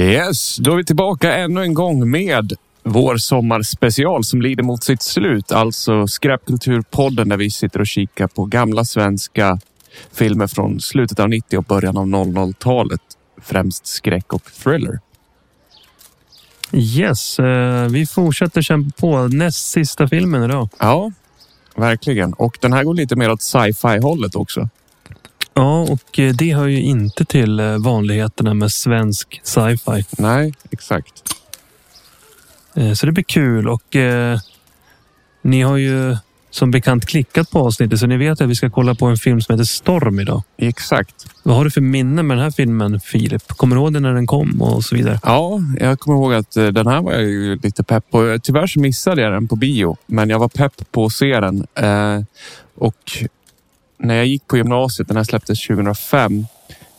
Yes, då är vi tillbaka ännu en gång med vår sommarspecial som lider mot sitt slut. Alltså Skräpkulturpodden där vi sitter och kikar på gamla svenska filmer från slutet av 90 och början av 00-talet. Främst skräck och thriller. Yes, eh, vi fortsätter kämpa på. Näst sista filmen idag. Ja, verkligen. Och den här går lite mer åt sci-fi hållet också. Ja, och eh, det hör ju inte till eh, vanligheterna med svensk sci-fi. Nej, exakt. Eh, Så det blir kul och eh, ni har ju som bekant klickat på avsnittet så ni vet att vi ska kolla på en film som heter Storm idag. Exakt. Vad har du för minne med den här filmen Filip? Kommer du ihåg den när den kom och så vidare? Ja, jag kommer ihåg att den här var jag ju lite pepp på. Tyvärr så missade jag den på bio, men jag var pepp på att se den. Eh, och när jag gick på gymnasiet, den här släpptes 2005,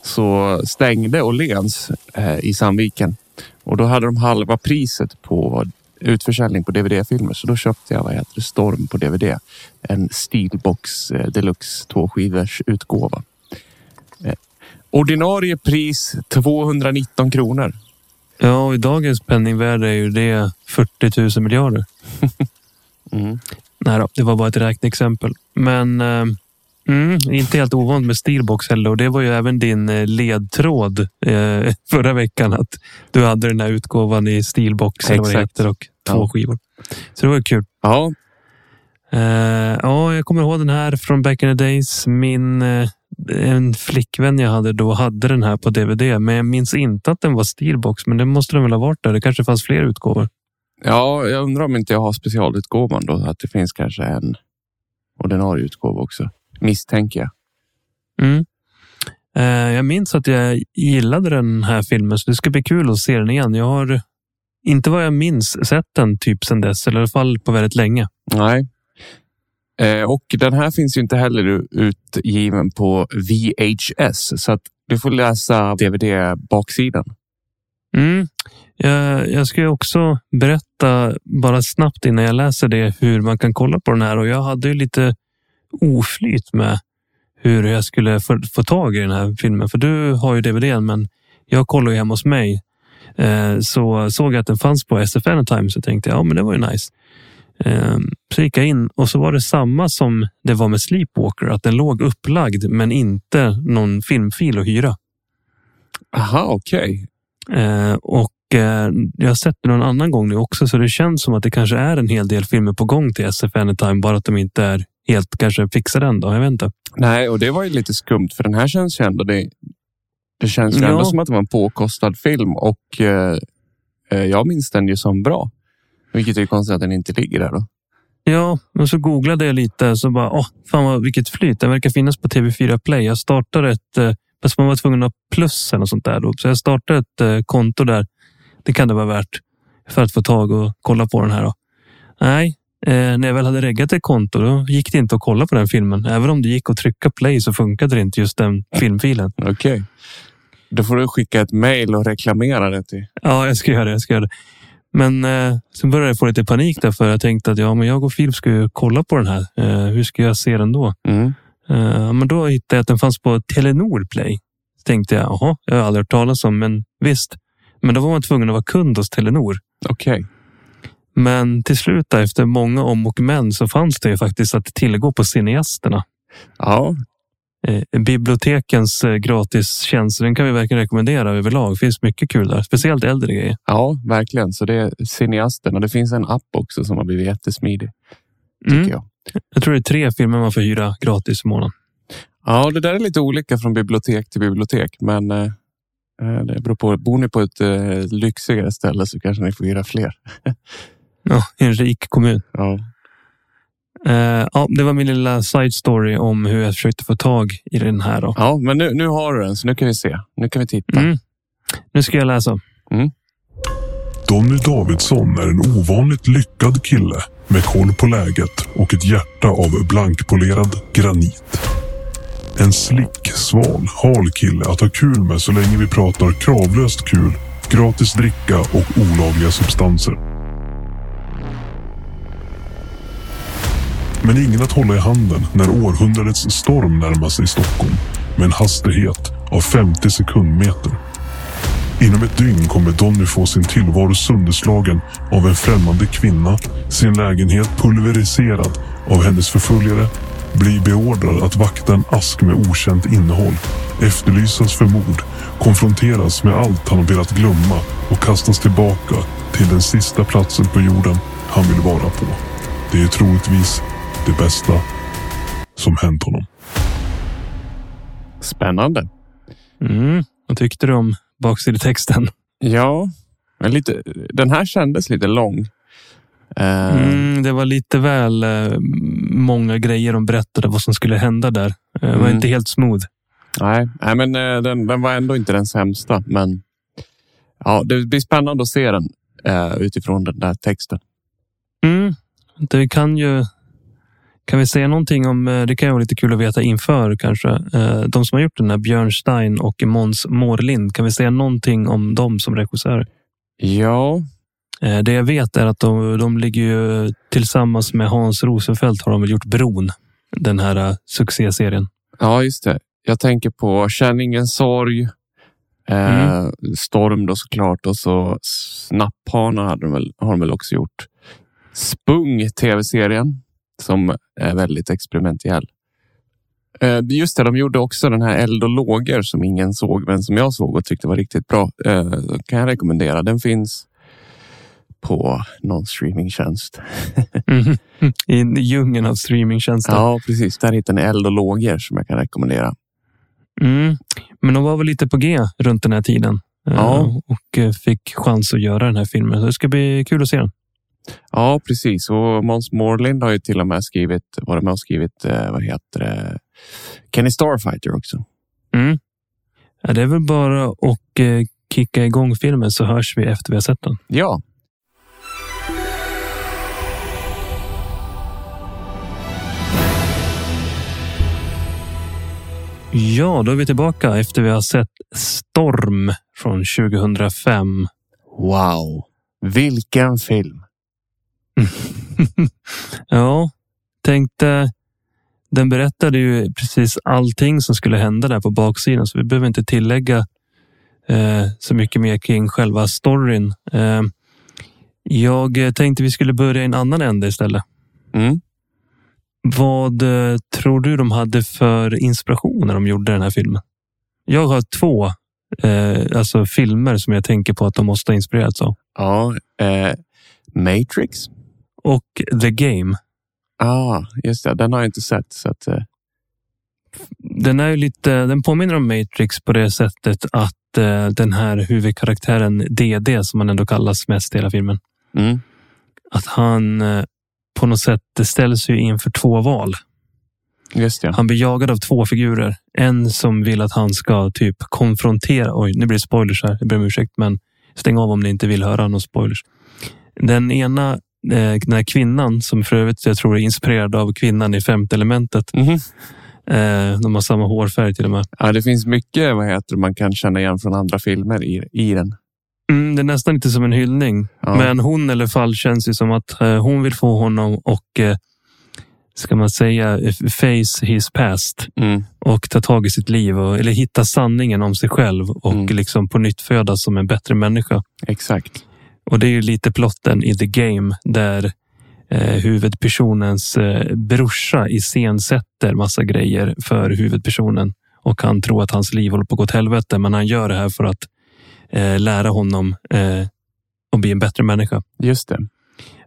så stängde Åhléns eh, i Sandviken. Och då hade de halva priset på utförsäljning på DVD-filmer. Så då köpte jag vad heter det, Storm på DVD. En Steelbox eh, Deluxe tvåskivers utgåva. Eh, ordinarie pris 219 kronor. Ja, och i dagens penningvärde är ju det 40 000 miljarder. Mm. Nej då, det var bara ett räkneexempel. Men eh, mm, inte helt ovanligt med Steelbox heller. Och det var ju även din eh, ledtråd eh, förra veckan. Att du hade den här utgåvan i Steelbox eller vad det Exakt. heter och två Ja. skivor. Så det var ju kul. Ja, Eh, ja, jag kommer ihåg den här från back in the days. Min eh, en flickvän jag hade då hade den här på DVD. Men jag minns inte att den var Steelbox. Men det måste den väl ha varit där. Det kanske fanns fler utgåvor. Ja, jag undrar om inte jag har specialutgåvan då. Att det finns kanske en ordinarie utgåva också. Misstänker jag. Mm. Eh, jag minns att jag gillade den här filmen, så det ska bli kul att se den igen. Jag har inte vad jag minns sett den typ sedan dess, eller i alla fall på väldigt länge. Nej. Eh, och den här finns ju inte heller utgiven på VHS. Så att du får läsa DVD-baksidan. Mm. Jag, jag ska också berätta bara snabbt innan jag läser det hur man kan kolla på den här. Och jag hade ju lite oflyt med hur jag skulle få, få tag i den här filmen. För du har ju DVDn, men jag kollar ju hemma hos mig. Eh, så såg jag att den fanns på SF Anytime så tänkte jag, ja men det var ju nice. Eh, så gick jag in och så var det samma som det var med Sleepwalker, att den låg upplagd men inte någon filmfil att hyra. Aha, okej. Eh, och jag har sett det någon annan gång nu också, så det känns som att det kanske är en hel del filmer på gång till SF Anytime, bara att de inte är helt kanske fixade än. Då. Jag vet inte. Nej, och det var ju lite skumt. För den här känns ju ändå... Det, det känns ju Ja. ändå som att det var en påkostad film. Och eh, eh, jag minns den ju som bra. Vilket är konstigt att den inte ligger där då. Ja, och så googlade jag lite så bara, åh, fan vad, vilket flyt. Den verkar finnas på TV4 Play. Jag startade ett, eh, fast man var tvungen att ha plus eller sånt där. Då. Så jag startade ett eh, konto där. Det kan det vara värt för att få tag och kolla på den här. Då. Nej, eh, när jag väl hade reggat ett konto då gick det inte att kolla på den filmen. Även om det gick att trycka play så funkade det inte just den filmfilen. Okej. Då får du skicka ett mejl och reklamera det till... Ja, jag ska göra det. Jag ska göra det. Men eh, sen började jag få lite panik därför jag tänkte att ja, men jag och Filip ska ju kolla på den här. Eh, hur ska jag se den då? Mm. Eh, men då hittade jag att den fanns på Telenor Play. Så tänkte jag, jaha, jag har aldrig hört talas om, men visst. Men då var man tvungen att vara kund hos Telenor. Okej. Men till slut, där, efter många om och men, så fanns det ju faktiskt att tillgå på Cineasterna. Ja, Eh, bibliotekens eh, gratistjänst, den kan vi verkligen rekommendera överlag. Det finns mycket kul där, speciellt äldre grejer. ja, verkligen. Så det är cineasten. Och det finns en app också som har blivit jättesmidig. Tycker Mm. jag. Jag tror det är tre filmer man får hyra gratis i månaden. Ja, det där är lite olika från bibliotek till bibliotek. Men eh, det beror på. Bor ni på ett eh, lyxigare ställe så kanske ni får hyra fler. Ja, i en rik kommun. Ja. Eh, ja, det var min lilla side story om hur jag försökte få tag i den här. Då. Ja, men nu, nu har du den, så nu kan vi se. Nu kan vi titta. Mm. Nu ska jag läsa. Donny Davidsson är en ovanligt lyckad kille med koll på läget och ett hjärta av blankpolerad granit. En slick, sval, hal kille att ha kul med så länge vi pratar kravlöst kul, gratis dricka och olagliga substanser. Men ingen att hålla i handen när århundradets storm närmar sig Stockholm med en hastighet av 50 sekundmeter. Inom ett dygn kommer Donny få sin tillvaro sönderslagen av en främmande kvinna, sin lägenhet pulveriserad av hennes förföljare, bli beordrad att vakta en ask med okänt innehåll, efterlysas för mord, konfronteras med allt han velat glömma och kastas tillbaka till den sista platsen på jorden han vill vara på. Det är troligtvis det bästa som hänt honom. Spännande. Mm. Vad tyckte du om baksidetexten? Ja, men lite, den här kändes lite lång. Eh, Mm, det var lite väl eh, många grejer de berättade vad som skulle hända där. Eh, Det var Mm. inte helt smooth. Nej, nej men den, den var ändå inte den sämsta. Men ja, det blir spännande att se den utifrån den där texten. Mm. Det kan ju... Kan vi säga någonting om... Det kan ju vara lite kul att veta inför kanske. De som har gjort den här, Björn Stein och Måns Mårlind. Kan vi säga någonting om dem som regissörer? Ja, Det jag vet är att de, de ligger ju tillsammans med Hans Rosenfeldt har de väl gjort Bron. Den här eh, succéserien. ja, just det. Jag tänker på Känn ingen sorg. Eh, Storm då såklart och så Snapphanar hade de väl, har de väl också gjort. Spung tv-serien som är väldigt experimentell. Eh, just det, de gjorde också den här Eld och lågor som ingen såg, men som jag såg och tyckte var riktigt bra. Eh, kan jag rekommendera. Den finns på någon streamingtjänst. Mhm. I djungeln av streamingtjänster. Ja, precis. Där hittar ni Eld och lågor som jag kan rekommendera. Mm. Men de var väl lite på G runt den här tiden. eh, Ja. Och eh, fick chans att göra den här filmen. Så det ska bli kul att se den. Ja, precis. Och Måns Mårlind har ju till och med skrivit, varit med och skrivit, eh, vad heter det, Kenny Starfighter också. Mm. Ja, det är väl bara att kicka igång filmen så hörs vi efter vi har sett den. Ja, Ja, då är vi tillbaka efter vi har sett Storm från 2005. wow. Vilken film. ja, tänkte. Den berättade ju precis allting som skulle hända där på baksidan, så vi behöver inte tillägga eh, så mycket mer kring själva storyn. Eh, jag tänkte vi skulle börja i en annan ände istället. Mm. Vad eh, tror du de hade för inspiration när de gjorde den här filmen? Jag har två eh, alltså filmer som jag tänker på att de måste ha inspirerats av. Ja, eh, Matrix. Och The Game. Ah, just det. Den har jag inte sett. Så att, eh, Den är ju lite, den påminner om Matrix på det sättet att eh, den här huvudkaraktären DD, som han ändå kallas mest i hela filmen, mm. att han eh, på något sätt ställs ju inför två val. Just det. Han blir jagad av två figurer. En som vill att han ska typ konfrontera. Oj, nu blir det spoilers här. Jag ber om ursäkt, men stäng av om ni inte vill höra några spoilers. Den ena, eh, den här kvinnan som för övrigt jag tror är inspirerad av kvinnan i femte elementet. Mhm. Eh, de har samma hårfärg till och med. Ja, det finns mycket vad heter man kan känna igen från andra filmer i, i den. Mm, det är nästan lite som en hyllning. Ja. Men hon eller fall känns ju som att eh, hon vill få honom och eh, ska man säga eh, face his past Mm. och ta tag i sitt liv och, eller hitta sanningen om sig själv och Mm. liksom på nytt födas som en bättre människa. Exakt. Och det är ju lite plotten i The Game där eh, huvudpersonens eh, brorsa iscensätter massa grejer för huvudpersonen och han tror att hans liv håller på att gå åt helvete. Men han gör det här för att eh, lära honom eh, att bli en bättre människa. Just det.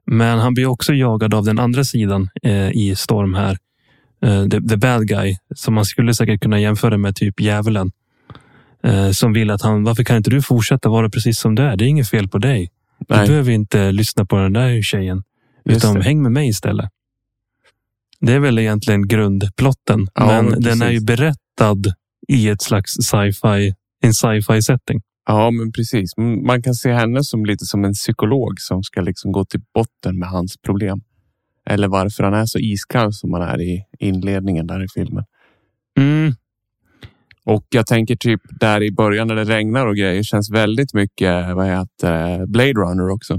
Men han blir också jagad av den andra sidan eh, i Storm här. Eh, the, the bad guy, som man skulle säkert kunna jämföra med typ djävulen. Eh, som vill att han, varför kan inte du fortsätta vara precis som du är? Det är inget fel på dig. Du Nej, behöver inte lyssna på den där tjejen. just Utan det. häng med mig istället. Det är väl egentligen grundplotten. Ja, men men den är ju precis. berättad i ett slags sci-fi, en sci-fi setting. Ja, men precis. Man kan se henne som lite som en psykolog som ska liksom gå till botten med hans problem. Eller varför han är så iskall som han är i inledningen där i filmen. Mm, Och jag tänker typ där i början när det regnar och grejer känns väldigt mycket vad heter, det, Blade Runner också.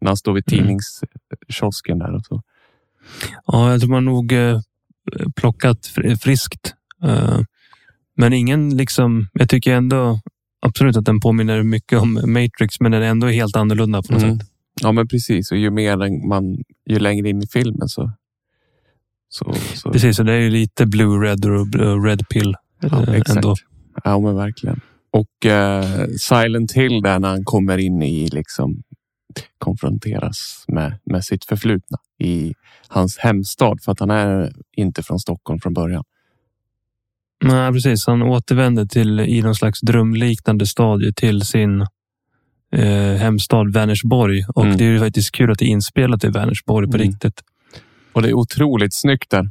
När han står vid Mm. tidningskiosken där och så. ja, jag tror man nog eh, plockat fr- friskt. Eh, men ingen liksom, jag tycker ändå absolut att den påminner mycket om Matrix, men den är ändå helt annorlunda på något Mm. sätt. Ja, men precis. Och ju mer man, ju längre in i filmen så... så, så Precis, så det är ju lite Blue Red och Red Pill. ja, exakt. ändå. Ja, men verkligen. Och eh, Silent Hill där när han kommer in i liksom konfronteras med, med sitt förflutna i hans hemstad för att han är inte från Stockholm från början. Nej, precis. Han återvänder till i någon slags drömliknande stadie till sin eh, hemstad Vänersborg. Och Mm. det är ju faktiskt kul att det är inspelat i Vänersborg på Mm. riktigt. Och det är otroligt snyggt där.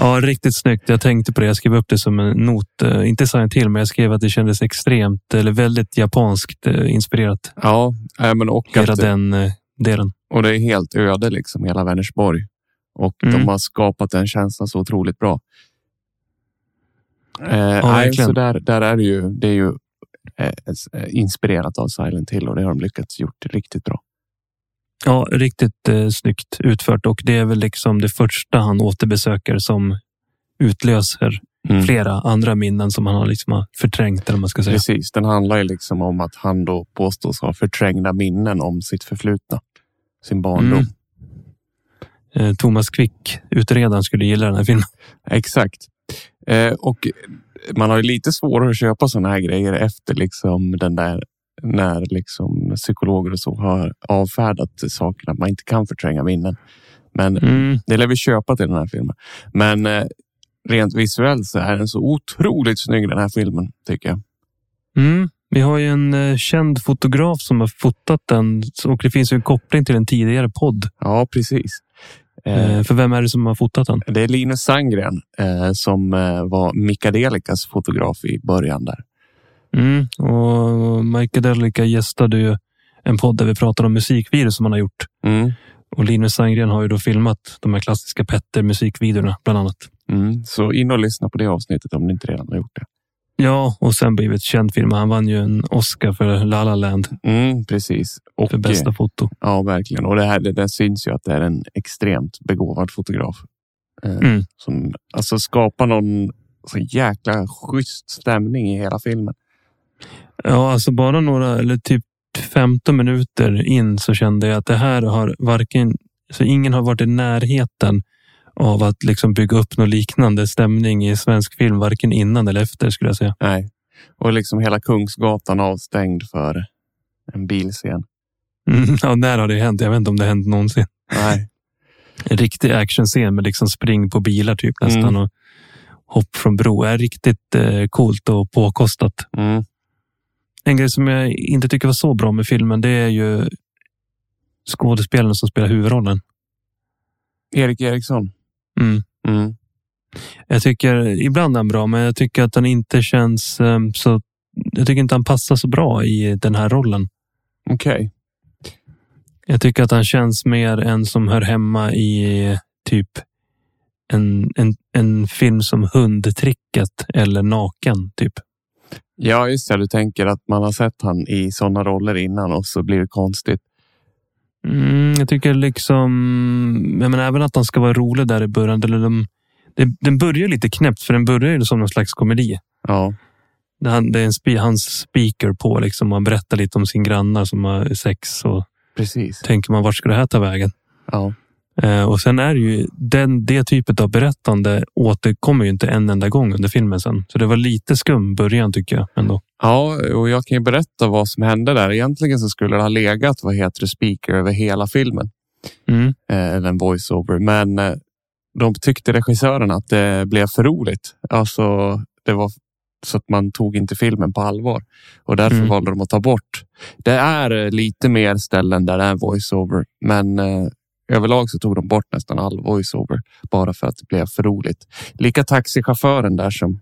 Ja, riktigt snyggt. Jag tänkte på det. Jag skrev upp det som en not. Eh, inte Silent till, men jag skrev att det kändes extremt eller väldigt japanskt eh, inspirerat. Ja, men och, Hela att, den eh, delen. och det är helt öde liksom hela Vänersborg. Och de Mm. har skapat den känslan så otroligt bra. Eh, verkligen. så där, där är det ju. Det är ju eh, eh, inspirerat av Silent Hill och det har de lyckats gjort riktigt bra. Ja, riktigt eh, snyggt utfört och det är väl liksom det första han återbesöker som utlöser Mm. flera andra minnen som han har liksom förträngt. Eller man ska säga. Precis, den handlar ju liksom om att han då påstås ha förträngda minnen om sitt förflutna. Sin barndom. Mm. Eh, Thomas Quick, utredaren, skulle gilla den här filmen. Exakt. Eh, och man har ju lite svårare att köpa sådana här grejer efter liksom den där när liksom psykologer och så har avfärdat sakerna. att Man inte kan förtränga minnen. Men Mm. det lär vi köpa till den här filmen. Men eh, rent visuellt så är den så otroligt snygg den här filmen tycker jag. Mm. Vi har ju en eh, känd fotograf som har fotat den och det finns ju en koppling till en tidigare podd. Ja, precis. Eh, för vem är det som har fotat den? Det är Linus Sandgren eh, som var Mikadelikas fotograf i början där. Mm. Och Michael Delica gästade ju en podd där vi pratade om musikvideor som han har gjort. Mm. Och Linus Sandgren har ju då filmat de här klassiska Petter musikvideorna bland annat. Mm. Så in och lyssna på det avsnittet om ni inte redan har gjort det. Ja, och sen blivit känd film. Han vann ju en Oscar för La La Land Mm, precis. Och, för bästa foto. Ja, verkligen. Och det här det, det syns ju att det är en extremt begåvad fotograf. Eh, Mm. Som alltså skapar någon så jäkla schysst stämning i hela filmen. Ja, alltså bara några eller typ 15 minuter in så kände jag att det här har varken, så ingen har varit i närheten av att liksom bygga upp någon liknande stämning i svensk film, varken innan eller efter skulle jag säga. Nej. Och liksom hela Kungsgatan avstängd för en bilscen. Mm, ja, när har det hänt? Jag vet inte om det hänt någonsin. Nej. En riktig actionscen med liksom spring på bilar typ nästan Mm. och hopp från bro. är riktigt eh, coolt och påkostat. Mm. En grej som jag inte tycker var så bra med filmen, det är ju skådespelaren som spelar huvudrollen. Erik Eriksson. Mm. Mm. Jag tycker ibland är han bra, men jag tycker att han inte känns eh, så. Jag tycker inte han passar så bra i den här rollen. Okej. Jag tycker att han känns mer en som hör hemma i typ en, en, en film som Hundtricket eller Naken. Typ. Ja, just det. Du tänker att man har sett han i sådana roller innan och så blir det konstigt. Mm, jag tycker liksom, jag menar, även att han ska vara rolig där i början. Eller de, det, den börjar lite knäppt, för den börjar ju som någon slags komedi. Ja. Det, han, det är en spe, hans speaker på liksom, han berättar lite om sin grannar som har sex. Och Precis. tänker man, vart ska det här ta vägen? Ja. Eh, och sen är det ju den, det typet av berättande återkommer ju inte en enda gång under filmen sen. Så det var lite skum början tycker jag ändå. Ja, och jag kan ju berätta vad som hände där. Egentligen så skulle det ha legat, vad heter det, speaker över hela filmen. Mm. Eh, Eller en voiceover. Men eh, de tyckte regissörerna att det blev för roligt. Alltså, det var så att man tog inte filmen på allvar. Och därför Mm. valde de att ta bort. Det är lite mer ställen där det är voiceover. Men överlag så tog de bort nästan all voiceover. Bara för att det blev för roligt. Lika taxichauffören där som,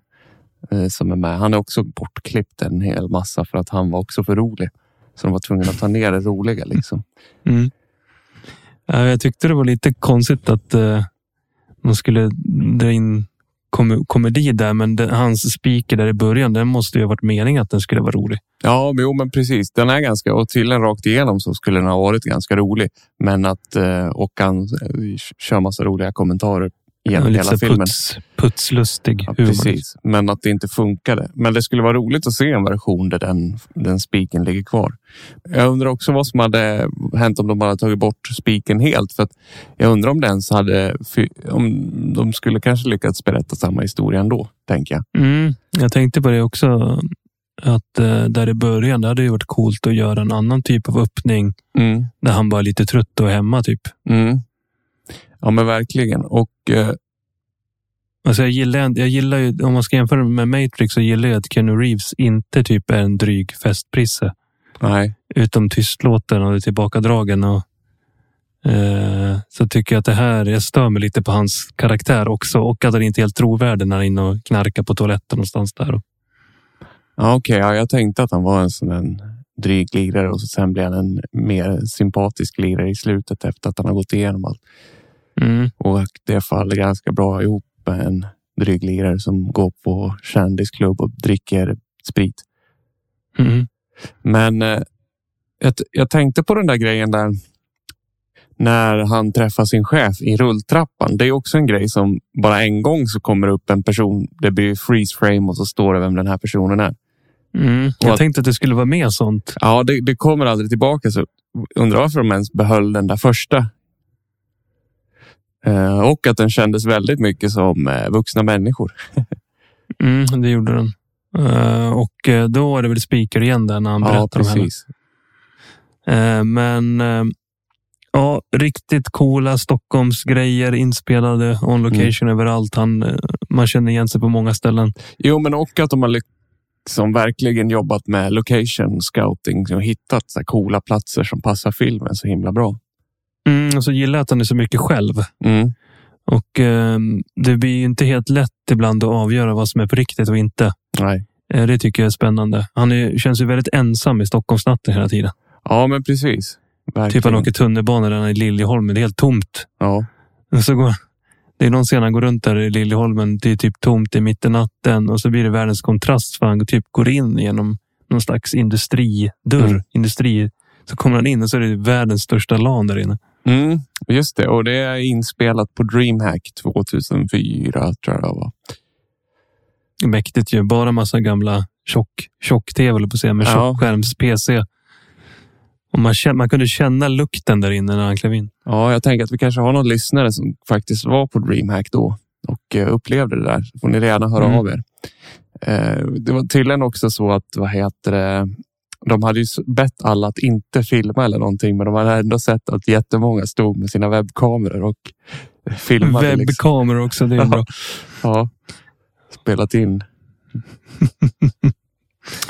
eh, som är med. Han är också bortklippt en hel massa för att han var också för rolig. Så de var tvungna att ta ner det roliga liksom. Mm. Jag tyckte det var lite konstigt att eh, de skulle dra in kom komedi där, men den, hans speaker där i början, den måste ju ha varit meningen att den skulle vara rolig. Ja, men jo, men precis. Den är ganska och tydligen rakt igenom så skulle den ha varit ganska rolig. Men att eh, och han eh, kör massa roliga kommentarer genom lite hela filmen. puts, putslustig Ja, precis, men att det inte funkade. Men det skulle vara roligt att se en version där den, den spiken ligger kvar. Jag undrar också vad som hade hänt om de hade tagit bort spiken helt. För jag undrar om det ens hade, om de skulle kanske lyckats berätta samma historia ändå, tänker jag. Mm, jag tänkte på det också. Att eh, där i början, det hade ju varit coolt att göra en annan typ av öppning. Mm. Där han bara är lite trött och hemma typ. Mm. Ja, men verkligen. Och eh, Alltså jag, gillar, jag gillar ju, om man ska jämföra med Matrix så gillar jag att Keanu Reeves inte typ är en dryg festprisse. nej, Utom tystlåten och tillbakadragen. Och, eh, så tycker jag att det här, jag stör mig lite på hans karaktär också. Och att han inte är helt trovärdig när han är inne och knarkar på toaletten någonstans där. ja, okej. ja, jag tänkte att han var en sån en dryg lirare och så sen blev han en mer sympatisk lirare i slutet efter att han har gått igenom allt. Mm. Och det faller ganska bra ihop med en dryg lirare som går på kändisklubb och dricker sprit. Mm. Men eh, jag, jag tänkte på den där grejen där när han träffar sin chef i rulltrappan. Det är också en grej som bara en gång så kommer upp en person. Det blir freeze frame och så står det vem den här personen är. Mm. Jag att- tänkte att det skulle vara mer sånt. Ja, det, det kommer aldrig tillbaka. Så undrar varför de ens behöll den där första. Eh, och att den kändes väldigt mycket som eh, vuxna människor. Mm, det gjorde den. Eh, och då är det väl Speaker igen där när han Ja, berättar om henne. precis. Men ja, riktigt coola Stockholmsgrejer inspelade on location Mm. överallt. Han, man känner igen sig på många ställen. Jo, men och att de har liksom verkligen jobbat med location scouting och hittat så coola platser som passar filmen så himla bra. Mm, och så gillar jag att han är så mycket själv. Mm. Och eh, det blir ju inte helt lätt ibland att avgöra vad som är på riktigt och inte. Nej. Eh, det tycker jag är spännande. Han är, känns ju väldigt ensam i Stockholmsnatten hela tiden. Ja, men precis. Verkligen. Typ han åker tunnelbana där han är i Liljeholmen. Det är helt tomt. Ja. Och så går, det är någon scen han går runt där i Liljeholmen. Det är typ tomt i mitt i natten och så blir det världens kontrast för han typ går in genom någon slags industridörr. Mm. Industri. Så kommer han in och så är det världens största LAN där inne. Mm, just det. Och det är inspelat på DreamHack 2004, tror jag det var. Mäktigt ju. Bara massa gamla tjock, tjock-tv, eller på att säga, med Ja. tjockskärms-PC. Och man, man kunde känna lukten där inne när han klev in. Ja, jag tänker att vi kanske har någon lyssnare som faktiskt var på DreamHack då och eh, upplevde det där. får ni gärna höra Mm. av er. Eh, Det var tydligen också så att, vad heter det, de hade ju bett alla att inte filma eller någonting, men de hade ändå sett att jättemånga stod med sina webbkameror och filmade. Liksom. Webbkameror också, det är bra. Ja, spelat in.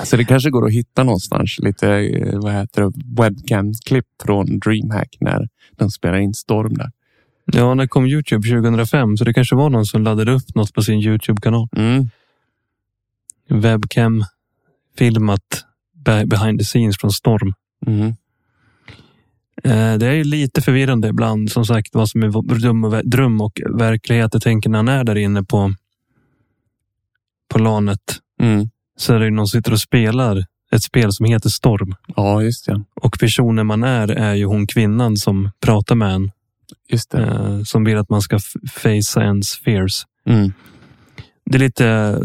Så det kanske går att hitta någonstans lite eh, vad heter det, webcam-klipp från DreamHack när de spelar in Storm där. Ja, när kom Youtube 2005? Så det kanske var någon som laddade upp något på sin Youtube-kanal. Mm. Webcam filmat behind the scenes från Storm. Mm. Det är ju lite förvirrande ibland, som sagt, vad som är dröm och, verklighet. Jag tänker när han är där inne på, på lanet Mm. så är det ju någon som sitter och spelar ett spel som heter Storm. Ja, just det. Och personen man är är ju hon kvinnan som pratar med en. Just det. Eh, som vill att man ska facea ens fears. Mm. Det är lite,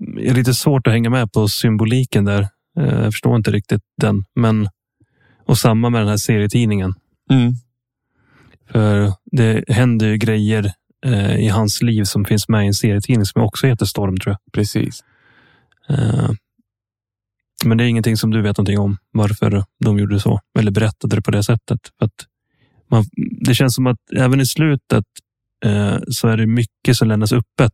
är lite svårt att hänga med på symboliken där. Eh, Jag förstår inte riktigt den. Men, och samma med den här serietidningen. Mm. För det händer ju grejer eh, i hans liv som finns med i en serietidning som också heter Storm tror Precis. jag. Eh, men det är ingenting som du vet någonting om varför de gjorde så eller berättade det på det sättet. För att man, det känns som att även i slutet eh, så är det mycket som lämnas öppet.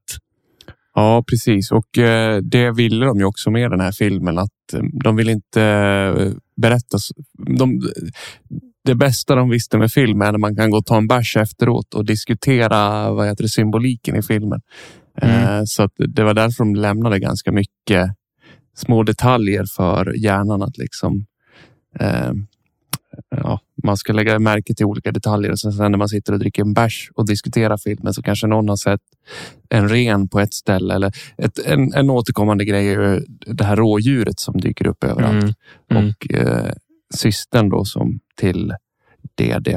Ja, precis. Och eh, det ville de ju också med den här filmen. Att eh, de vill inte eh, berätta. De, det bästa de visste med film är när man kan gå och ta en bärs efteråt och diskutera vad heter det, symboliken i filmen. Mm. Så det var därför de lämnade ganska mycket små detaljer för hjärnan att liksom eh, ja, man ska lägga märke till olika detaljer. Och sen sen när man sitter och dricker en bärs och diskuterar filmen så kanske någon har sett en ren på ett ställe. Eller ett, en, en återkommande grej är det här rådjuret som dyker upp överallt. Mm. Mm. Och eh, systern då som till DD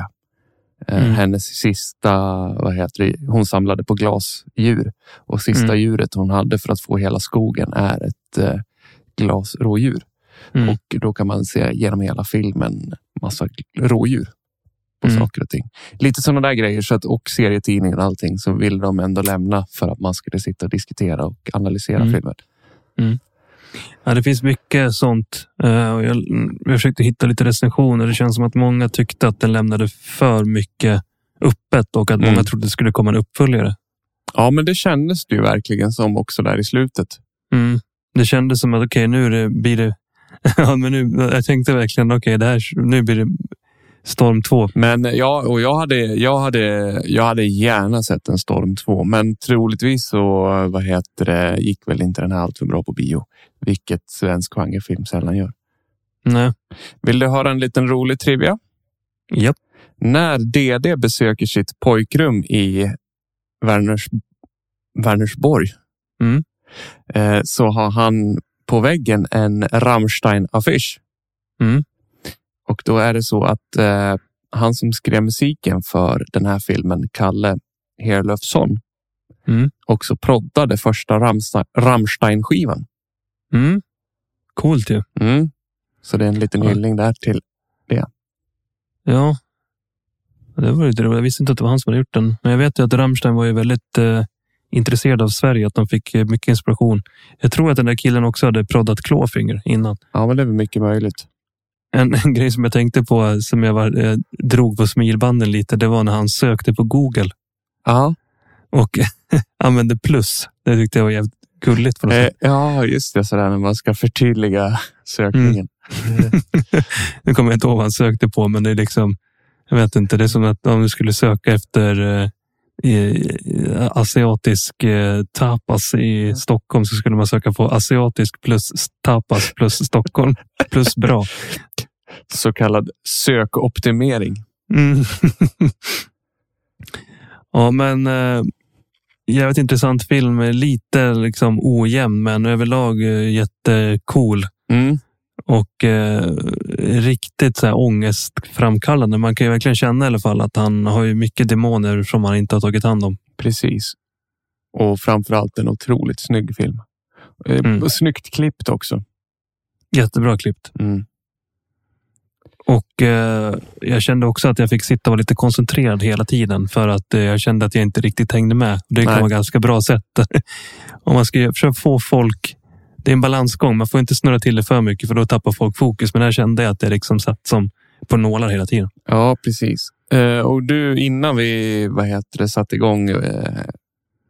Eh, Mm. Hennes sista, vad heter det, hon samlade på glasdjur och sista Mm. djuret hon hade för att få hela skogen är ett eh, glasrådjur. Mm. Och då kan man se genom hela filmen massa rådjur på Mm. saker och ting. Lite sådana där grejer. Så att, och serietidningen och allting så vill de ändå lämna för att man skulle sitta och diskutera och analysera Mm. filmen. Ja, det finns mycket sånt. Eh, jag, jag försökte hitta lite recensioner. Det känns som att många tyckte att den lämnade för mycket öppet och att Mm. många trodde det skulle komma en uppföljare. Ja, men det kändes det ju verkligen som också där i slutet. Mm. Det kändes som att okej, nu är det, blir det... ja, men nu, jag tänkte verkligen okej, det här, nu blir det Storm 2. Men ja, och jag hade, jag hade, jag hade gärna sett en Storm 2, men troligtvis så vad heter det, gick väl inte den här allt för bra på bio, vilket svensk genrefilm sällan gör. Nej. Vill du höra en liten rolig trivia? Japp. När DD besöker sitt pojkrum i Werners, Wernersborg Mm. eh, så har han på väggen en Rammstein-affisch. Mm. Och då är det så att eh, han som skrev musiken för den här filmen, Kalle Herlöfsson, Mm. också proddade första Rammstein- Rammstein-skivan. Mm. Coolt ju. Mm. Så det är en liten Ja. hyllning där till. Ja. Det var lite roligt. Jag visste inte att det var han som hade gjort den. Men jag vet ju att Rammstein var ju väldigt eh, intresserad av Sverige. Att de fick eh, mycket inspiration. Jag tror att den där killen också hade proddat Clawfinger innan. Ja, men det är mycket möjligt. En, en grej som jag tänkte på, som jag var, eh, drog på smilbanden lite, det var när han sökte på Google Ja, och använde plus. Det tyckte jag var jävligt gulligt. På något eh, ja just det. Sådär när man ska förtydliga sökningen. Nu kommer jag inte ihåg vad han sökte på, men det är liksom, jag vet inte, det är som att om du skulle söka efter eh, eh, asiatisk eh, tapas i Stockholm så skulle man söka på asiatisk plus tapas plus Stockholm plus bra. Så kallad sökoptimering. Mm. ja, men eh, jävligt intressant film. Lite liksom ojämn, men överlag eh, jättecool. Mm. Och eh, riktigt så här ångestframkallande. Man kan ju verkligen känna i alla fall att han har ju mycket demoner som han inte har tagit hand om. Precis. Och framförallt en otroligt snygg film. Eh, Mm. Snyggt klippt också. Jättebra klippt. Mm. Och eh, jag kände också att jag fick sitta och vara lite koncentrerad hela tiden för att eh, jag kände att jag inte riktigt hängde med. Det kan Nej. vara ganska bra sätt. Om man ska försöka få folk det är en balansgång. Man får inte snurra till det för mycket för då tappar folk fokus. Men här kände jag att det liksom satt som på nålar hela tiden. Ja, precis. Eh, och du, innan vi vad heter det, satte igång eh,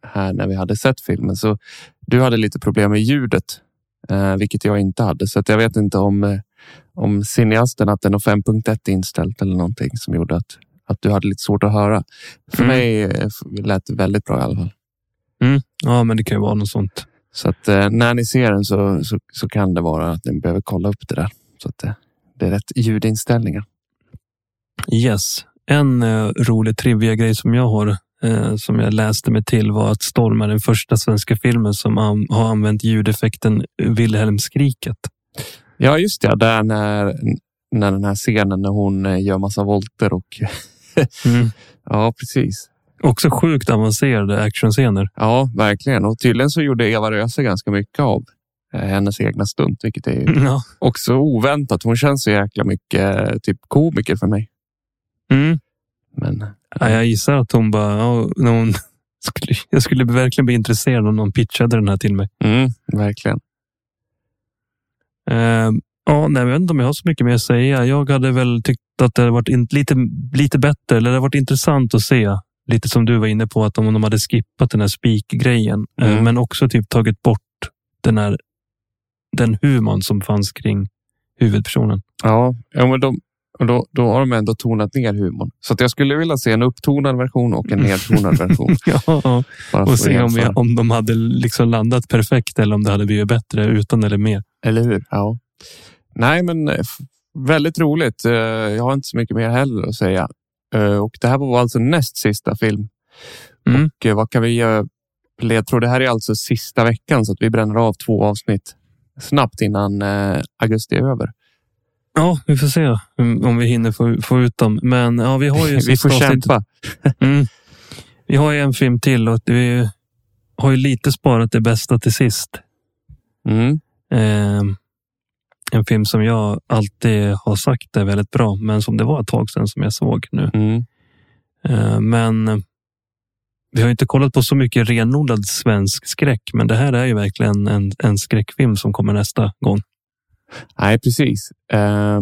här när vi hade sett filmen, så du hade lite problem med ljudet, eh, vilket jag inte hade. Så jag vet inte om, om cineasten att den har 5.1 inställt eller någonting som gjorde att, att du hade lite svårt att höra. För Mm. mig lät det väldigt bra i alla fall. Ja, men det kan ju vara något sånt. Så att eh, när ni ser den så, så, så kan det vara att ni behöver kolla upp det där. Så att eh, det är rätt ljudinställningar. Yes. En eh, rolig trivia-grej som jag har, eh, som jag läste mig till, var att Storm är den första svenska filmen som an- har använt ljudeffekten Wilhelmskriket. Ja, just det. Där när, när den här scenen när hon eh, gör massa volter och Mm. ja, precis. Också sjukt avancerade actionscener. Ja, verkligen. Och tydligen så gjorde Eva Röse ganska mycket av eh, hennes egna stunt, vilket är Ja. också oväntat. Hon känns så jäkla mycket eh, typ komiker för mig. Mm. Men Ja, jag gissar att hon bara... Ja, när hon skulle, jag skulle verkligen bli intresserad om någon pitchade den här till mig. mm, verkligen. Eh, ja, nej, jag vet inte om jag har så mycket mer att säga. Jag hade väl tyckt att det hade varit in, lite, lite bättre, eller det hade varit intressant att se. Lite som du var inne på, att om de hade skippat den här spikgrejen, eh, Mm. men också typ tagit bort den här den humorn som fanns kring huvudpersonen. Ja, ja men de, då, då har de ändå tonat ner humorn. Så att jag skulle vilja se en upptonad version och en nedtonad version. ja, och se om, jag, om de hade liksom landat perfekt eller om det hade blivit bättre utan eller med. Eller hur? Ja. Nej, men eh, väldigt roligt. Eh, Jag har inte så mycket mer heller att säga. Eh, Och det här var alltså näst sista film. Mm. Och eh, vad kan vi göra? Jag tror det här är alltså sista veckan så att vi bränner av två avsnitt snabbt innan eh, augusti är över. Ja, vi får se om vi hinner få, få ut dem. Men ja, vi har ju Vi får kämpa. Mm. Vi har ju en film till och vi har ju lite sparat det bästa till sist. Mm. Eh, film som jag alltid har sagt är väldigt bra, men som det var ett tag sedan som jag såg nu. Mm. Eh, men eh, vi har inte kollat på så mycket renodlad svensk skräck, men det här är ju verkligen en, en skräckfilm som kommer nästa gång. Nej, precis. Eh,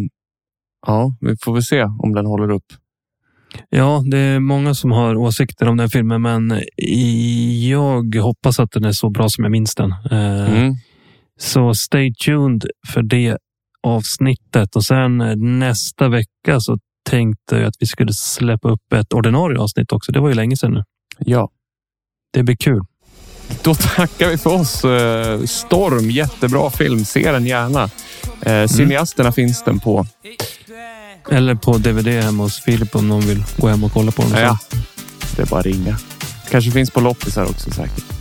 ja, vi får väl se om den håller upp. Ja, det är många som har åsikter om den filmen, men jag hoppas att den är så bra som jag minns den. Eh, Mm. Så stay tuned för det avsnittet. Och sen eh, nästa vecka så tänkte jag att vi skulle släppa upp ett ordinarie avsnitt också. Det var ju länge sedan nu. Ja, Det blir kul. då tackar vi för oss. Eh, Storm, jättebra film. Se den gärna. Mm. Eh, Cineasterna finns den på. Eller på DVD hemma hos Filip om någon vill gå hem och kolla på den. Ja, det är bara att ringa. Kanske finns på loppisar också säkert.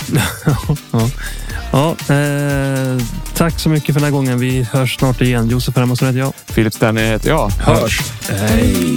Ja. Ja, eh, tack så mycket för den här gången. Vi hörs snart igen. Josef Hermansson heter jag. Filip Sterner heter jag. Hej!